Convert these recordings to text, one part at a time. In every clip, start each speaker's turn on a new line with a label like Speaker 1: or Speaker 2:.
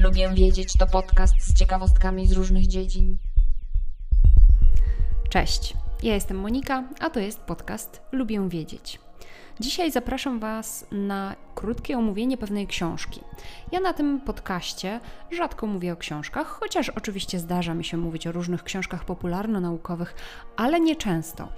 Speaker 1: Lubię wiedzieć to podcast z ciekawostkami z różnych dziedzin.
Speaker 2: Cześć, ja jestem Monika, a to jest podcast Lubię wiedzieć. Dzisiaj zapraszam Was na krótkie omówienie pewnej książki. Ja na tym podcaście rzadko mówię o książkach, chociaż oczywiście zdarza mi się mówić o różnych książkach popularno-naukowych, ale nie często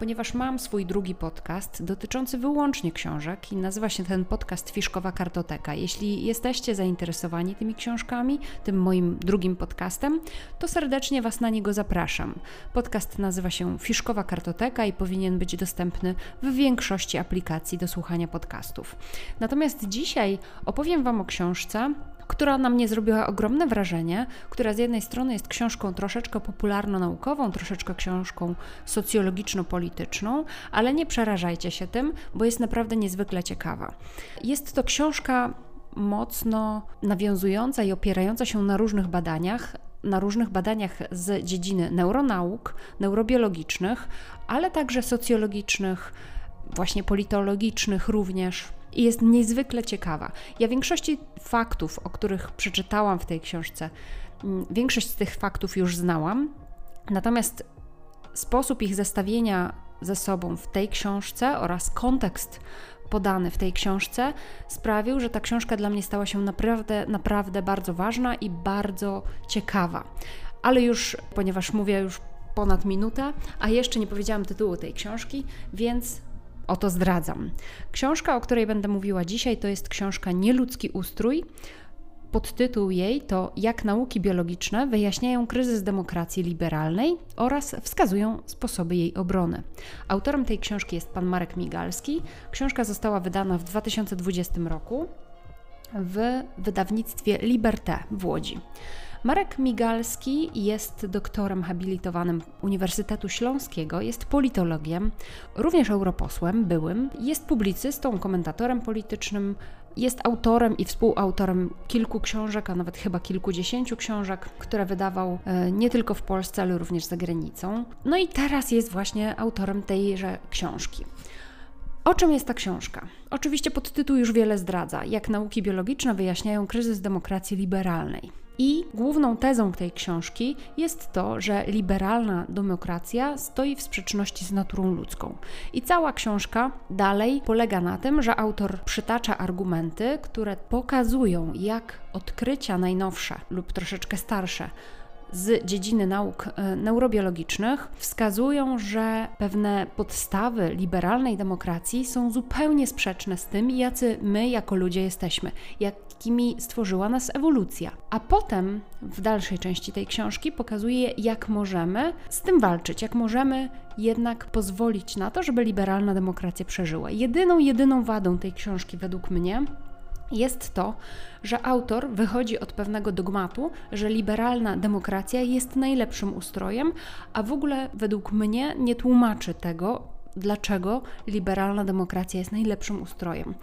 Speaker 2: ponieważ mam swój drugi podcast dotyczący wyłącznie książek i nazywa się ten podcast Fiszkowa Kartoteka. Jeśli jesteście zainteresowani tymi książkami, tym moim drugim podcastem, to serdecznie Was na niego zapraszam. Podcast nazywa się Fiszkowa Kartoteka i powinien być dostępny w większości aplikacji do słuchania podcastów. Natomiast dzisiaj opowiem Wam o książce, która na mnie zrobiła ogromne wrażenie, która z jednej strony jest książką troszeczkę popularno-naukową, troszeczkę książką socjologiczno-polityczną, ale nie przerażajcie się tym, bo jest naprawdę niezwykle ciekawa. Jest to książka mocno nawiązująca i opierająca się na różnych badaniach, na różnych badaniach z dziedziny neuronauk, neurobiologicznych, ale także socjologicznych, właśnie politologicznych również i jest niezwykle ciekawa. Ja większości faktów, o których przeczytałam w tej książce, mm, większość z tych faktów już znałam, natomiast sposób ich zestawienia ze sobą w tej książce oraz kontekst podany w tej książce sprawił, że ta książka dla mnie stała się naprawdę, naprawdę bardzo ważna i bardzo ciekawa. Ale już, ponieważ mówię już ponad minutę, a jeszcze nie powiedziałam tytułu tej książki, więc Oto zdradzam. Książka, o której będę mówiła dzisiaj, to jest książka Nieludzki ustrój. Podtytuł jej to Jak nauki biologiczne wyjaśniają kryzys demokracji liberalnej oraz wskazują sposoby jej obrony. Autorem tej książki jest pan Marek Migalski. Książka została wydana w 2020 roku w wydawnictwie Liberté w Łodzi. Marek Migalski jest doktorem habilitowanym Uniwersytetu Śląskiego, jest politologiem, również europosłem byłym, jest publicystą, komentatorem politycznym, jest autorem i współautorem kilku książek, a nawet chyba kilkudziesięciu książek, które wydawał e, nie tylko w Polsce, ale również za granicą. No i teraz jest właśnie autorem tejże książki. O czym jest ta książka? Oczywiście podtytuł już wiele zdradza. Jak nauki biologiczne wyjaśniają kryzys demokracji liberalnej. I główną tezą tej książki jest to, że liberalna demokracja stoi w sprzeczności z naturą ludzką. I cała książka dalej polega na tym, że autor przytacza argumenty, które pokazują, jak odkrycia najnowsze lub troszeczkę starsze z dziedziny nauk e, neurobiologicznych wskazują, że pewne podstawy liberalnej demokracji są zupełnie sprzeczne z tym, jacy my jako ludzie jesteśmy, jakimi stworzyła nas ewolucja. A potem w dalszej części tej książki pokazuje, jak możemy z tym walczyć, jak możemy jednak pozwolić na to, żeby liberalna demokracja przeżyła. Jedyną, jedyną wadą tej książki według mnie jest to, że autor wychodzi od pewnego dogmatu, że liberalna demokracja jest najlepszym ustrojem, a w ogóle według mnie nie tłumaczy tego, dlaczego liberalna demokracja jest najlepszym ustrojem.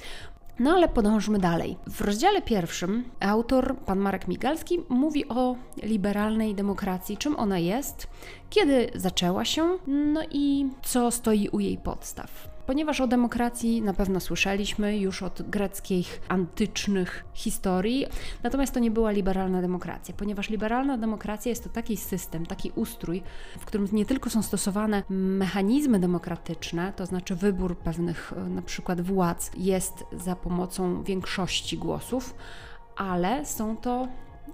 Speaker 2: No ale podążmy dalej. W rozdziale pierwszym autor, pan Marek Migalski, mówi o liberalnej demokracji, czym ona jest, kiedy zaczęła się, no i co stoi u jej podstaw ponieważ o demokracji na pewno słyszeliśmy już od greckich antycznych historii, natomiast to nie była liberalna demokracja, ponieważ liberalna demokracja jest to taki system, taki ustrój, w którym nie tylko są stosowane mechanizmy demokratyczne, to znaczy wybór pewnych e, na przykład władz jest za pomocą większości głosów, ale są to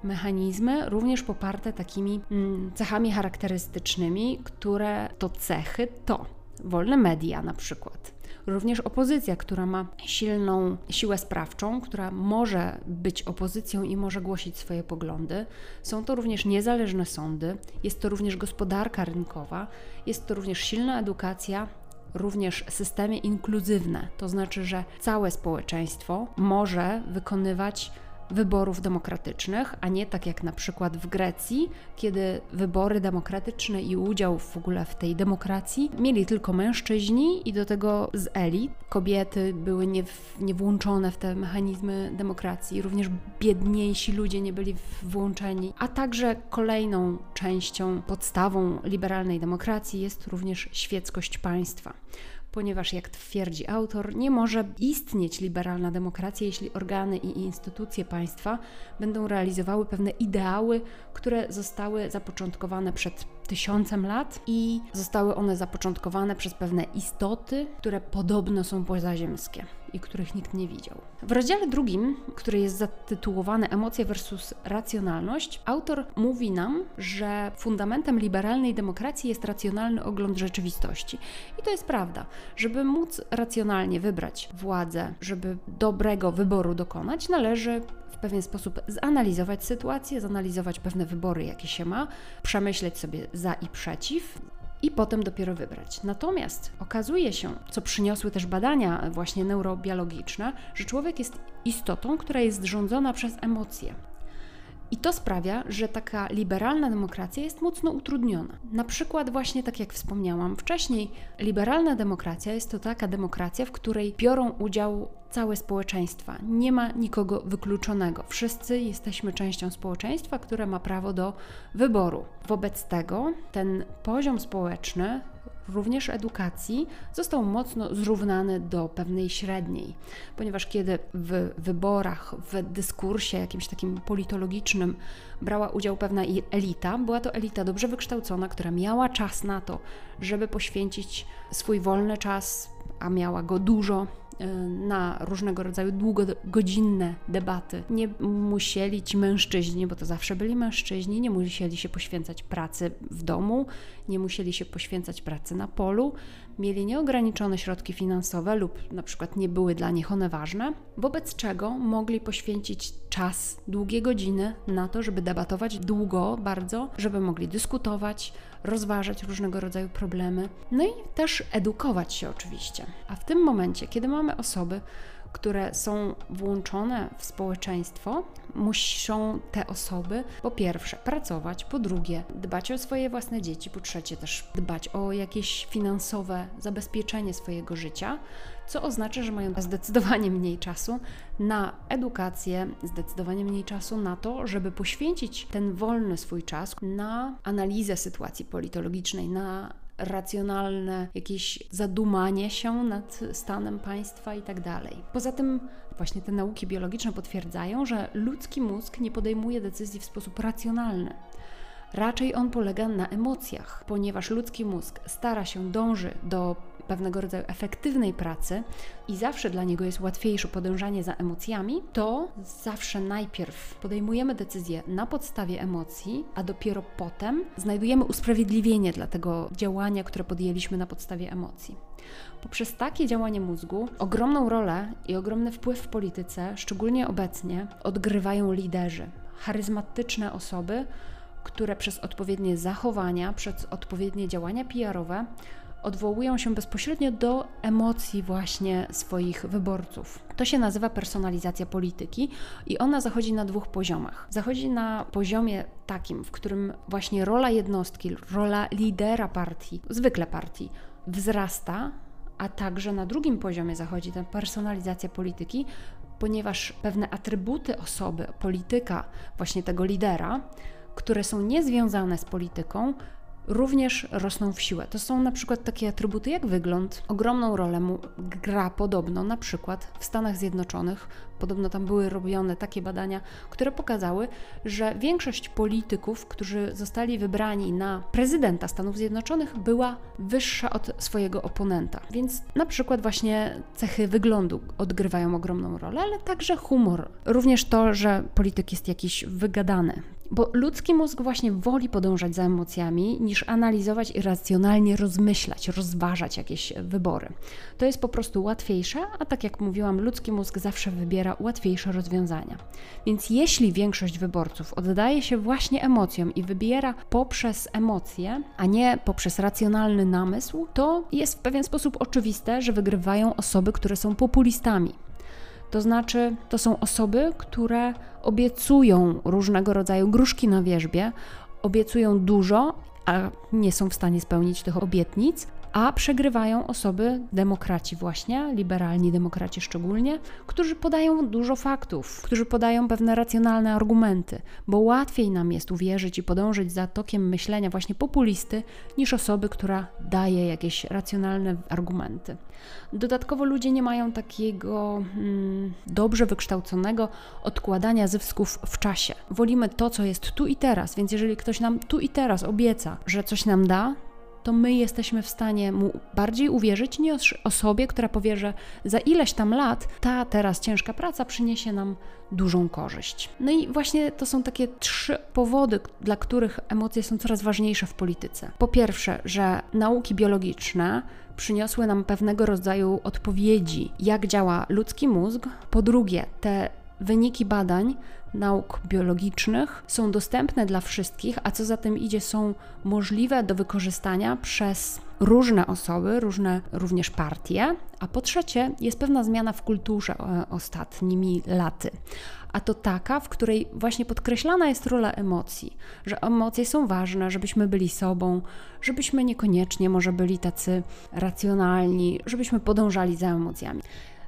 Speaker 2: mechanizmy również poparte takimi mm, cechami charakterystycznymi, które to cechy to wolne media na przykład. Również opozycja, która ma silną siłę sprawczą, która może być opozycją i może głosić swoje poglądy. Są to również niezależne sądy, jest to również gospodarka rynkowa, jest to również silna edukacja, również systemy inkluzywne, to znaczy, że całe społeczeństwo może wykonywać wyborów demokratycznych, a nie tak jak na przykład w Grecji, kiedy wybory demokratyczne i udział w ogóle w tej demokracji mieli tylko mężczyźni i do tego z elit. Kobiety były nie, nie włączone w te mechanizmy demokracji, również biedniejsi ludzie nie byli włączeni, a także kolejną częścią, podstawą liberalnej demokracji jest również świeckość państwa. Ponieważ, jak twierdzi autor, nie może istnieć liberalna demokracja, jeśli organy i instytucje państwa będą realizowały pewne ideały, które zostały zapoczątkowane przed tysiącem lat i zostały one zapoczątkowane przez pewne istoty, które podobno są pozaziemskie i których nikt nie widział. W rozdziale drugim, który jest zatytułowany Emocje versus racjonalność, autor mówi nam, że fundamentem liberalnej demokracji jest racjonalny ogląd rzeczywistości. I to jest prawda. Żeby móc racjonalnie wybrać władzę, żeby dobrego wyboru dokonać, należy w pewien sposób zanalizować sytuację, zanalizować pewne wybory, jakie się ma, przemyśleć sobie za i przeciw, i potem dopiero wybrać. Natomiast okazuje się, co przyniosły też badania właśnie neurobiologiczne, że człowiek jest istotą, która jest rządzona przez emocje. I to sprawia, że taka liberalna demokracja jest mocno utrudniona. Na przykład, właśnie tak jak wspomniałam wcześniej, liberalna demokracja jest to taka demokracja, w której biorą udział całe społeczeństwa. Nie ma nikogo wykluczonego. Wszyscy jesteśmy częścią społeczeństwa, które ma prawo do wyboru. Wobec tego ten poziom społeczny również edukacji został mocno zrównany do pewnej średniej, ponieważ kiedy w wyborach, w dyskursie jakimś takim politologicznym brała udział pewna elita, była to elita dobrze wykształcona, która miała czas na to, żeby poświęcić swój wolny czas, a miała go dużo na różnego rodzaju długogodzinne debaty. Nie musieli ci mężczyźni, bo to zawsze byli mężczyźni, nie musieli się poświęcać pracy w domu, nie musieli się poświęcać pracy na polu, mieli nieograniczone środki finansowe lub na przykład nie były dla nich one ważne, wobec czego mogli poświęcić czas, długie godziny na to, żeby debatować długo bardzo, żeby mogli dyskutować, rozważać różnego rodzaju problemy, no i też edukować się oczywiście. A w tym momencie, kiedy mamy osoby, które są włączone w społeczeństwo, muszą te osoby po pierwsze pracować, po drugie dbać o swoje własne dzieci, po trzecie też dbać o jakieś finansowe zabezpieczenie swojego życia, co oznacza, że mają zdecydowanie mniej czasu na edukację, zdecydowanie mniej czasu na to, żeby poświęcić ten wolny swój czas na analizę sytuacji politologicznej, na racjonalne jakieś zadumanie się nad stanem państwa i tak. Poza tym właśnie te nauki biologiczne potwierdzają, że ludzki mózg nie podejmuje decyzji w sposób racjonalny. Raczej on polega na emocjach, ponieważ ludzki mózg stara się, dąży do pewnego rodzaju efektywnej pracy i zawsze dla niego jest łatwiejsze podążanie za emocjami, to zawsze najpierw podejmujemy decyzję na podstawie emocji, a dopiero potem znajdujemy usprawiedliwienie dla tego działania, które podjęliśmy na podstawie emocji. Poprzez takie działanie mózgu ogromną rolę i ogromny wpływ w polityce, szczególnie obecnie, odgrywają liderzy, charyzmatyczne osoby, które przez odpowiednie zachowania, przez odpowiednie działania PR-owe odwołują się bezpośrednio do emocji właśnie swoich wyborców. To się nazywa personalizacja polityki i ona zachodzi na dwóch poziomach. Zachodzi na poziomie takim, w którym właśnie rola jednostki, rola lidera partii, zwykle partii, wzrasta, a także na drugim poziomie zachodzi ta personalizacja polityki, ponieważ pewne atrybuty osoby, polityka, właśnie tego lidera, które są niezwiązane z polityką, również rosną w siłę. To są na przykład takie atrybuty jak wygląd. Ogromną rolę mu gra podobno na przykład w Stanach Zjednoczonych. Podobno tam były robione takie badania, które pokazały, że większość polityków, którzy zostali wybrani na prezydenta Stanów Zjednoczonych, była wyższa od swojego oponenta. Więc na przykład właśnie cechy wyglądu odgrywają ogromną rolę, ale także humor. Również to, że polityk jest jakiś wygadany, bo ludzki mózg właśnie woli podążać za emocjami, niż analizować i racjonalnie rozmyślać, rozważać jakieś wybory. To jest po prostu łatwiejsze, a tak jak mówiłam, ludzki mózg zawsze wybiera łatwiejsze rozwiązania. Więc jeśli większość wyborców oddaje się właśnie emocjom i wybiera poprzez emocje, a nie poprzez racjonalny namysł, to jest w pewien sposób oczywiste, że wygrywają osoby, które są populistami. To znaczy, to są osoby, które obiecują różnego rodzaju gruszki na wierzbie, obiecują dużo, a nie są w stanie spełnić tych obietnic, a przegrywają osoby, demokraci właśnie, liberalni demokraci szczególnie, którzy podają dużo faktów, którzy podają pewne racjonalne argumenty, bo łatwiej nam jest uwierzyć i podążyć za tokiem myślenia właśnie populisty, niż osoby, która daje jakieś racjonalne argumenty. Dodatkowo ludzie nie mają takiego mm, dobrze wykształconego odkładania zysków w czasie. Wolimy to, co jest tu i teraz, więc jeżeli ktoś nam tu i teraz obieca, że coś nam da, to my jesteśmy w stanie mu bardziej uwierzyć niż osobie, która powie, że za ileś tam lat ta teraz ciężka praca przyniesie nam dużą korzyść. No i właśnie to są takie trzy powody, dla których emocje są coraz ważniejsze w polityce. Po pierwsze, że nauki biologiczne przyniosły nam pewnego rodzaju odpowiedzi, jak działa ludzki mózg. Po drugie, te wyniki badań nauk biologicznych są dostępne dla wszystkich, a co za tym idzie, są możliwe do wykorzystania przez różne osoby, różne również partie. A po trzecie, jest pewna zmiana w kulturze e, ostatnimi laty. A to taka, w której właśnie podkreślana jest rola emocji, że emocje są ważne, żebyśmy byli sobą, żebyśmy niekoniecznie może byli tacy racjonalni, żebyśmy podążali za emocjami.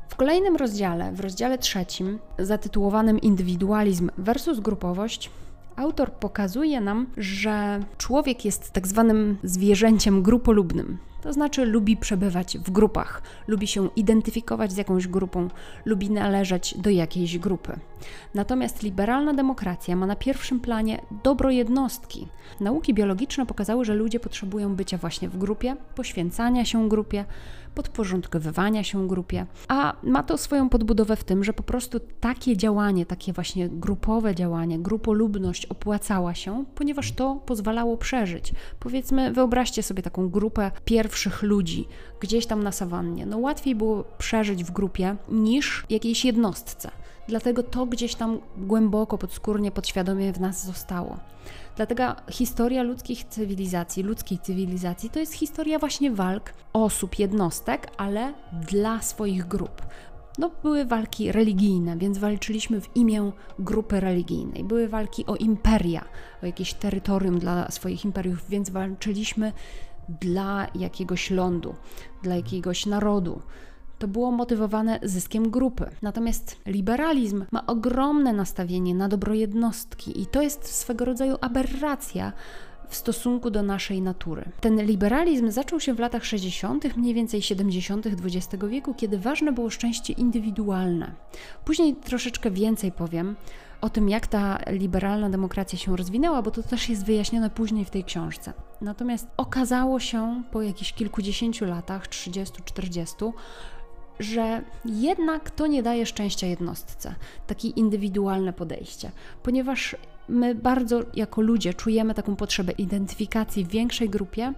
Speaker 2: W kolejnym rozdziale, w rozdziale trzecim, zatytułowanym Indywidualizm versus grupowość, autor pokazuje nam, że człowiek jest tak zwanym zwierzęciem grupolubnym. To znaczy lubi przebywać w grupach, lubi się identyfikować z jakąś grupą, lubi należeć do jakiejś grupy. Natomiast liberalna demokracja ma na pierwszym planie dobro jednostki. Nauki biologiczne pokazały, że ludzie potrzebują bycia właśnie w grupie, poświęcania się grupie, podporządkowywania się grupie, a ma to swoją podbudowę w tym, że po prostu takie działanie, takie właśnie grupowe działanie, grupolubność opłacała się, ponieważ to pozwalało przeżyć. Powiedzmy, wyobraźcie sobie taką grupę pierwszych ludzi gdzieś tam na sawannie. No łatwiej było przeżyć w grupie niż jakiejś jednostce. Dlatego to gdzieś tam głęboko, podskórnie, podświadomie w nas zostało. Dlatego historia ludzkich cywilizacji, ludzkiej cywilizacji to jest historia właśnie walk osób, jednostek, ale dla swoich grup. No, były walki religijne, więc walczyliśmy w imię grupy religijnej. Były walki o imperia, o jakieś terytorium dla swoich imperiów, więc walczyliśmy dla jakiegoś lądu, dla jakiegoś narodu to było motywowane zyskiem grupy. Natomiast liberalizm ma ogromne nastawienie na dobro jednostki i to jest swego rodzaju aberracja w stosunku do naszej natury. Ten liberalizm zaczął się w latach 60., mniej więcej 70. XX wieku, kiedy ważne było szczęście indywidualne. Później troszeczkę więcej powiem o tym, jak ta liberalna demokracja się rozwinęła, bo to też jest wyjaśnione później w tej książce. Natomiast okazało się po jakichś kilkudziesięciu latach, 30-40, że jednak to nie daje szczęścia jednostce, takie indywidualne podejście, ponieważ my bardzo jako ludzie czujemy taką potrzebę identyfikacji w większej grupie.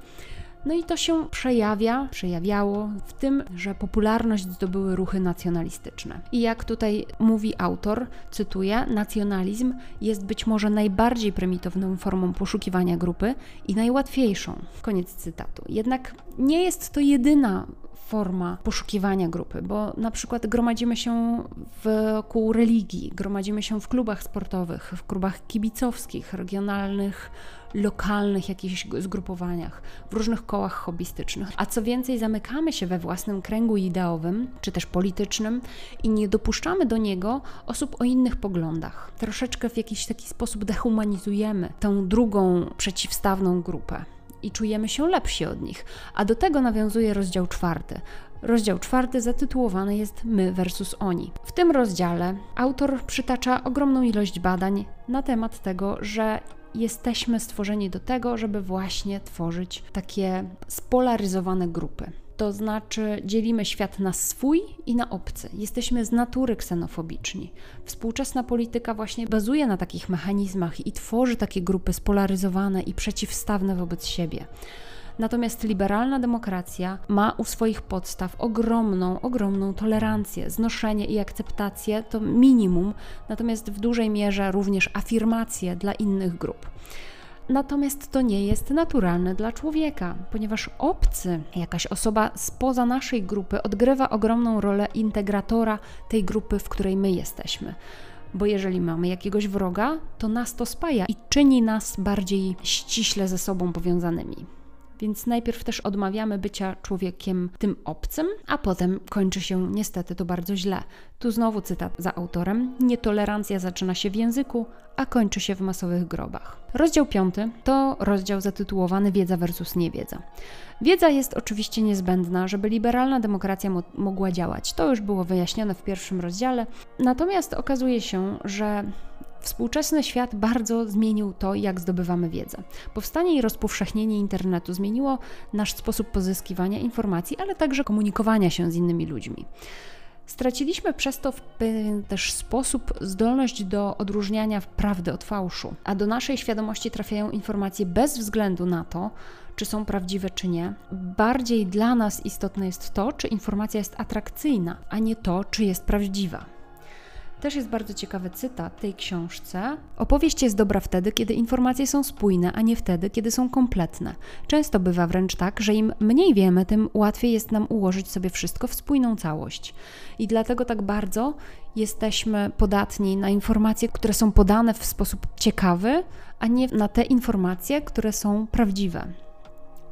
Speaker 2: No i to się przejawia, przejawiało w tym, że popularność zdobyły ruchy nacjonalistyczne. I jak tutaj mówi autor, cytuję, nacjonalizm jest być może najbardziej prymitywną formą poszukiwania grupy i najłatwiejszą. Koniec cytatu. Jednak nie jest to jedyna forma poszukiwania grupy, bo na przykład gromadzimy się wokół religii, gromadzimy się w klubach sportowych, w klubach kibicowskich, regionalnych, lokalnych jakichś zgrupowaniach, w różnych kołach hobbystycznych. A co więcej, zamykamy się we własnym kręgu ideowym, czy też politycznym i nie dopuszczamy do niego osób o innych poglądach. Troszeczkę w jakiś taki sposób dehumanizujemy tę drugą, przeciwstawną grupę i czujemy się lepsi od nich. A do tego nawiązuje rozdział czwarty. Rozdział czwarty zatytułowany jest My versus Oni. W tym rozdziale autor przytacza ogromną ilość badań na temat tego, że jesteśmy stworzeni do tego, żeby właśnie tworzyć takie spolaryzowane grupy. To znaczy dzielimy świat na swój i na obcy. Jesteśmy z natury ksenofobiczni. Współczesna polityka właśnie bazuje na takich mechanizmach i tworzy takie grupy spolaryzowane i przeciwstawne wobec siebie. Natomiast liberalna demokracja ma u swoich podstaw ogromną, ogromną tolerancję, znoszenie i akceptację to minimum, natomiast w dużej mierze również afirmację dla innych grup. Natomiast to nie jest naturalne dla człowieka, ponieważ obcy, jakaś osoba spoza naszej grupy, odgrywa ogromną rolę integratora tej grupy, w której my jesteśmy. Bo jeżeli mamy jakiegoś wroga, to nas to spaja i czyni nas bardziej ściśle ze sobą powiązanymi. Więc najpierw też odmawiamy bycia człowiekiem tym obcym, a potem kończy się niestety to bardzo źle. Tu znowu cytat za autorem: Nietolerancja zaczyna się w języku, a kończy się w masowych grobach. Rozdział piąty to rozdział zatytułowany Wiedza versus niewiedza. Wiedza jest oczywiście niezbędna, żeby liberalna demokracja mo mogła działać. To już było wyjaśnione w pierwszym rozdziale. Natomiast okazuje się, że Współczesny świat bardzo zmienił to, jak zdobywamy wiedzę. Powstanie i rozpowszechnienie internetu zmieniło nasz sposób pozyskiwania informacji, ale także komunikowania się z innymi ludźmi. Straciliśmy przez to w pewien też sposób zdolność do odróżniania prawdy od fałszu, a do naszej świadomości trafiają informacje bez względu na to, czy są prawdziwe, czy nie. Bardziej dla nas istotne jest to, czy informacja jest atrakcyjna, a nie to, czy jest prawdziwa. Też jest bardzo ciekawy cytat tej książce. Opowieść jest dobra wtedy, kiedy informacje są spójne, a nie wtedy, kiedy są kompletne. Często bywa wręcz tak, że im mniej wiemy, tym łatwiej jest nam ułożyć sobie wszystko w spójną całość. I dlatego tak bardzo jesteśmy podatni na informacje, które są podane w sposób ciekawy, a nie na te informacje, które są prawdziwe.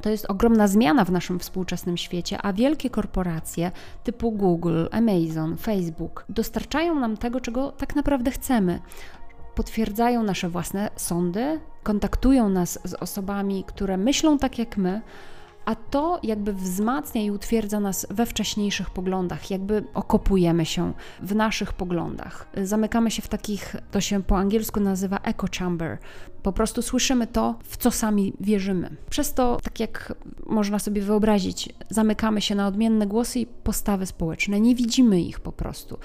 Speaker 2: To jest ogromna zmiana w naszym współczesnym świecie, a wielkie korporacje typu Google, Amazon, Facebook dostarczają nam tego, czego tak naprawdę chcemy. Potwierdzają nasze własne sądy, kontaktują nas z osobami, które myślą tak jak my, a to jakby wzmacnia i utwierdza nas we wcześniejszych poglądach, jakby okopujemy się w naszych poglądach. Zamykamy się w takich, to się po angielsku nazywa echo chamber. Po prostu słyszymy to, w co sami wierzymy. Przez to, tak jak można sobie wyobrazić, zamykamy się na odmienne głosy i postawy społeczne, nie widzimy ich po prostu.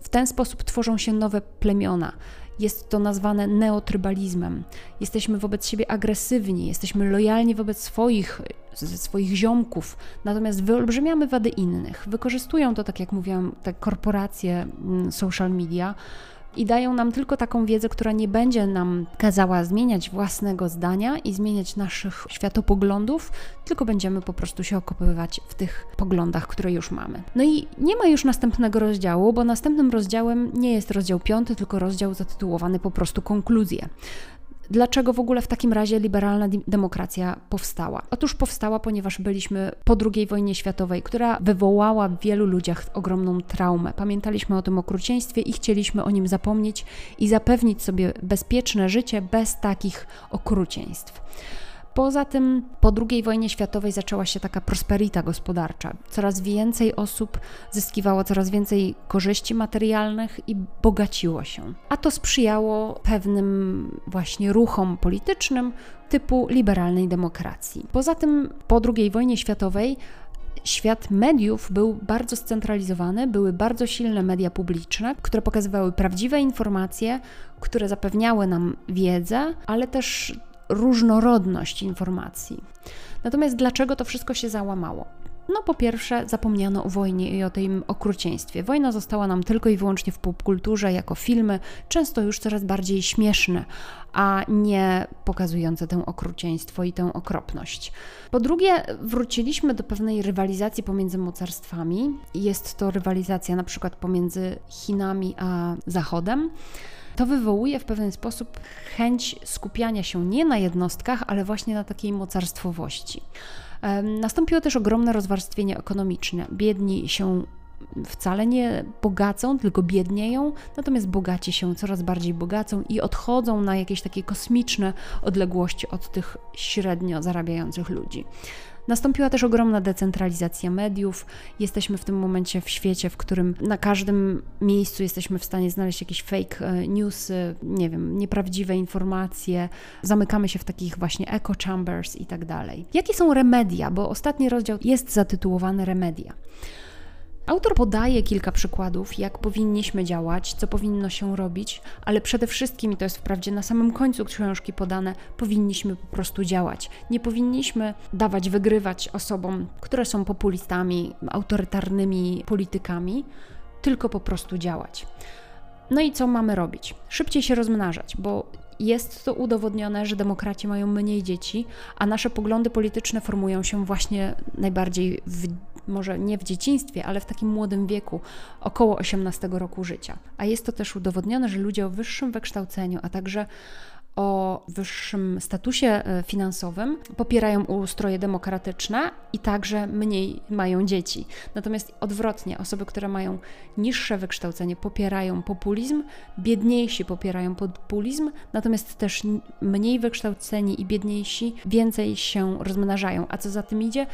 Speaker 2: W ten sposób tworzą się nowe plemiona. Jest to nazwane neotrybalizmem. Jesteśmy wobec siebie agresywni, jesteśmy lojalni wobec swoich, swoich ziomków, natomiast wyolbrzymiamy wady innych. Wykorzystują to, tak jak mówiłam, te korporacje, mm, social media i dają nam tylko taką wiedzę, która nie będzie nam kazała zmieniać własnego zdania i zmieniać naszych światopoglądów, tylko będziemy po prostu się okopywać w tych poglądach, które już mamy. No i nie ma już następnego rozdziału, bo następnym rozdziałem nie jest rozdział piąty, tylko rozdział zatytułowany po prostu konkluzje. Dlaczego w ogóle w takim razie liberalna demokracja powstała? Otóż powstała, ponieważ byliśmy po II wojnie światowej, która wywołała w wielu ludziach ogromną traumę. Pamiętaliśmy o tym okrucieństwie i chcieliśmy o nim zapomnieć i zapewnić sobie bezpieczne życie bez takich okrucieństw. Poza tym po II wojnie światowej zaczęła się taka prosperita gospodarcza. Coraz więcej osób zyskiwało coraz więcej korzyści materialnych i bogaciło się. A to sprzyjało pewnym właśnie ruchom politycznym typu liberalnej demokracji. Poza tym po II wojnie światowej świat mediów był bardzo scentralizowany, były bardzo silne media publiczne, które pokazywały prawdziwe informacje, które zapewniały nam wiedzę, ale też różnorodność informacji. Natomiast dlaczego to wszystko się załamało? No po pierwsze zapomniano o wojnie i o tym okrucieństwie. Wojna została nam tylko i wyłącznie w popkulturze jako filmy, często już coraz bardziej śmieszne, a nie pokazujące tę okrucieństwo i tę okropność. Po drugie, wróciliśmy do pewnej rywalizacji pomiędzy mocarstwami. Jest to rywalizacja na przykład pomiędzy Chinami a Zachodem to wywołuje w pewien sposób chęć skupiania się nie na jednostkach, ale właśnie na takiej mocarstwowości. Nastąpiło też ogromne rozwarstwienie ekonomiczne. Biedni się wcale nie bogacą, tylko biednieją, natomiast bogaci się coraz bardziej bogacą i odchodzą na jakieś takie kosmiczne odległości od tych średnio zarabiających ludzi. Nastąpiła też ogromna decentralizacja mediów. Jesteśmy w tym momencie w świecie, w którym na każdym miejscu jesteśmy w stanie znaleźć jakieś fake e, newsy, nie wiem, nieprawdziwe informacje. Zamykamy się w takich właśnie echo chambers i tak dalej. Jakie są remedia? Bo ostatni rozdział jest zatytułowany Remedia. Autor podaje kilka przykładów, jak powinniśmy działać, co powinno się robić, ale przede wszystkim, i to jest wprawdzie na samym końcu książki podane, powinniśmy po prostu działać. Nie powinniśmy dawać wygrywać osobom, które są populistami, autorytarnymi politykami, tylko po prostu działać. No i co mamy robić? Szybciej się rozmnażać, bo jest to udowodnione, że demokraci mają mniej dzieci, a nasze poglądy polityczne formują się właśnie najbardziej w może nie w dzieciństwie, ale w takim młodym wieku, około 18 roku życia. A jest to też udowodnione, że ludzie o wyższym wykształceniu, a także o wyższym statusie e, finansowym popierają ustroje demokratyczne i także mniej mają dzieci. Natomiast odwrotnie, osoby, które mają niższe wykształcenie, popierają populizm, biedniejsi popierają populizm, natomiast też mniej wykształceni i biedniejsi więcej się rozmnażają. A co za tym idzie?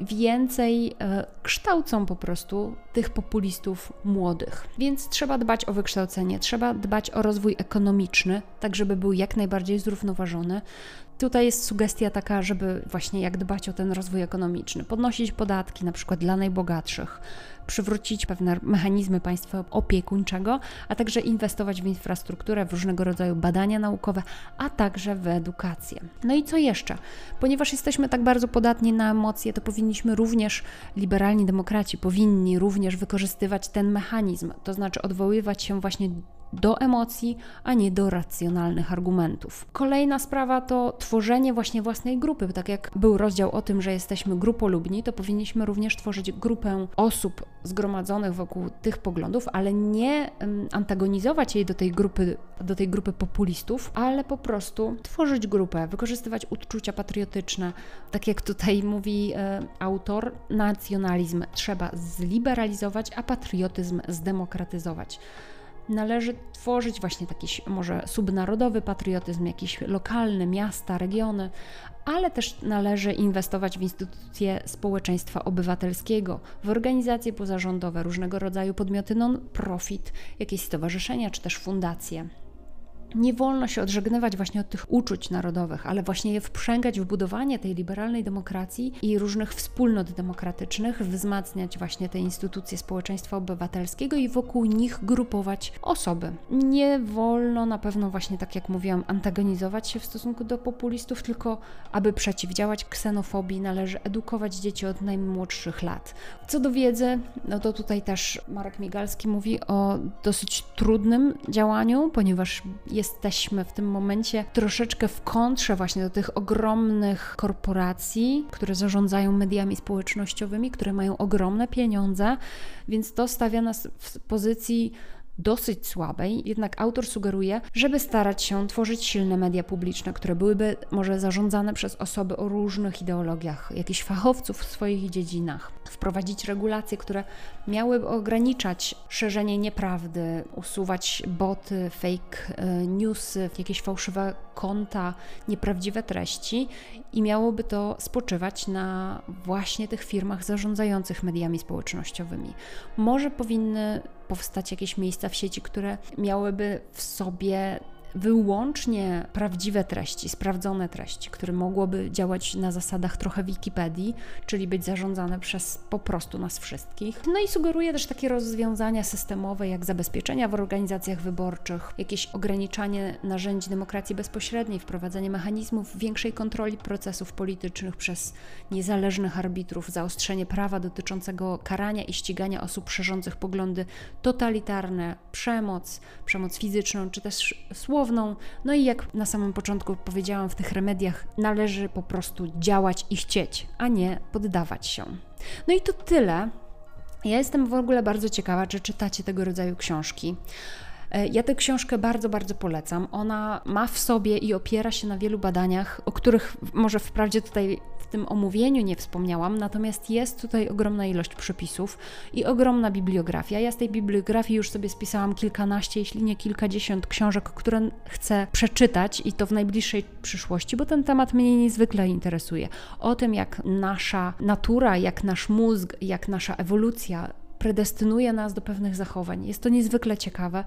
Speaker 2: Więcej e, kształcą po prostu tych populistów młodych. Więc trzeba dbać o wykształcenie, trzeba dbać o rozwój ekonomiczny, tak żeby był jak najbardziej zrównoważony. Tutaj jest sugestia taka, żeby właśnie jak dbać o ten rozwój ekonomiczny, podnosić podatki na przykład dla najbogatszych, przywrócić pewne mechanizmy państwa opiekuńczego, a także inwestować w infrastrukturę, w różnego rodzaju badania naukowe, a także w edukację. No i co jeszcze? Ponieważ jesteśmy tak bardzo podatni na emocje, to powinniśmy również, liberalni demokraci, powinni również wykorzystywać ten mechanizm, to znaczy odwoływać się właśnie do emocji, a nie do racjonalnych argumentów. Kolejna sprawa to tworzenie właśnie własnej grupy. Tak jak był rozdział o tym, że jesteśmy grupolubni, to powinniśmy również tworzyć grupę osób zgromadzonych wokół tych poglądów, ale nie antagonizować jej do tej grupy, do tej grupy populistów, ale po prostu tworzyć grupę, wykorzystywać uczucia patriotyczne. Tak jak tutaj mówi e, autor, nacjonalizm trzeba zliberalizować, a patriotyzm zdemokratyzować należy tworzyć właśnie taki może subnarodowy patriotyzm, jakiś lokalny, miasta, regiony, ale też należy inwestować w instytucje społeczeństwa obywatelskiego, w organizacje pozarządowe, różnego rodzaju podmioty non-profit, jakieś stowarzyszenia czy też fundacje nie wolno się odżegnywać właśnie od tych uczuć narodowych, ale właśnie je wprzęgać w budowanie tej liberalnej demokracji i różnych wspólnot demokratycznych, wzmacniać właśnie te instytucje społeczeństwa obywatelskiego i wokół nich grupować osoby. Nie wolno na pewno właśnie tak jak mówiłam antagonizować się w stosunku do populistów, tylko aby przeciwdziałać ksenofobii należy edukować dzieci od najmłodszych lat. Co do wiedzy, no to tutaj też Marek Migalski mówi o dosyć trudnym działaniu, ponieważ jesteśmy w tym momencie troszeczkę w kontrze właśnie do tych ogromnych korporacji, które zarządzają mediami społecznościowymi, które mają ogromne pieniądze, więc to stawia nas w pozycji dosyć słabej, jednak autor sugeruje, żeby starać się tworzyć silne media publiczne, które byłyby może zarządzane przez osoby o różnych ideologiach, jakichś fachowców w swoich dziedzinach, wprowadzić regulacje, które miałyby ograniczać szerzenie nieprawdy, usuwać boty, fake e, newsy, jakieś fałszywe konta, nieprawdziwe treści i miałoby to spoczywać na właśnie tych firmach zarządzających mediami społecznościowymi. Może powinny powstać jakieś miejsca w sieci, które miałyby w sobie wyłącznie prawdziwe treści, sprawdzone treści, które mogłoby działać na zasadach trochę Wikipedii, czyli być zarządzane przez po prostu nas wszystkich. No i sugeruje też takie rozwiązania systemowe, jak zabezpieczenia w organizacjach wyborczych, jakieś ograniczanie narzędzi demokracji bezpośredniej, wprowadzenie mechanizmów większej kontroli procesów politycznych przez niezależnych arbitrów, zaostrzenie prawa dotyczącego karania i ścigania osób szerzących poglądy totalitarne, przemoc, przemoc fizyczną czy też słowną, no i jak na samym początku powiedziałam, w tych remediach należy po prostu działać i chcieć, a nie poddawać się. No i to tyle. Ja jestem w ogóle bardzo ciekawa, czy czytacie tego rodzaju książki. E, ja tę książkę bardzo, bardzo polecam. Ona ma w sobie i opiera się na wielu badaniach, o których może wprawdzie tutaj w tym omówieniu nie wspomniałam, natomiast jest tutaj ogromna ilość przepisów i ogromna bibliografia. Ja z tej bibliografii już sobie spisałam kilkanaście, jeśli nie kilkadziesiąt książek, które chcę przeczytać i to w najbliższej przyszłości, bo ten temat mnie niezwykle interesuje. O tym, jak nasza natura, jak nasz mózg, jak nasza ewolucja predestynuje nas do pewnych zachowań. Jest to niezwykle ciekawe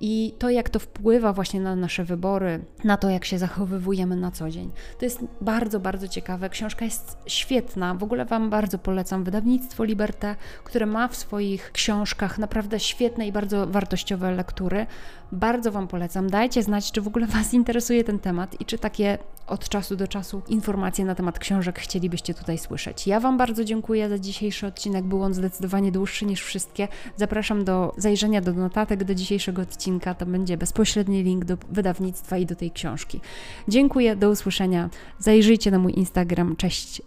Speaker 2: i to, jak to wpływa właśnie na nasze wybory, na to, jak się zachowywujemy na co dzień. To jest bardzo, bardzo ciekawe. Książka jest świetna. W ogóle Wam bardzo polecam wydawnictwo Liberté, które ma w swoich książkach naprawdę świetne i bardzo wartościowe lektury. Bardzo Wam polecam. Dajcie znać, czy w ogóle Was interesuje ten temat i czy takie od czasu do czasu informacje na temat książek chcielibyście tutaj słyszeć. Ja Wam bardzo dziękuję za dzisiejszy odcinek. Był on zdecydowanie dłuższy niż wszystkie. Zapraszam do zajrzenia do notatek do dzisiejszego odcinka. To będzie bezpośredni link do wydawnictwa i do tej książki. Dziękuję, do usłyszenia. Zajrzyjcie na mój Instagram. Cześć.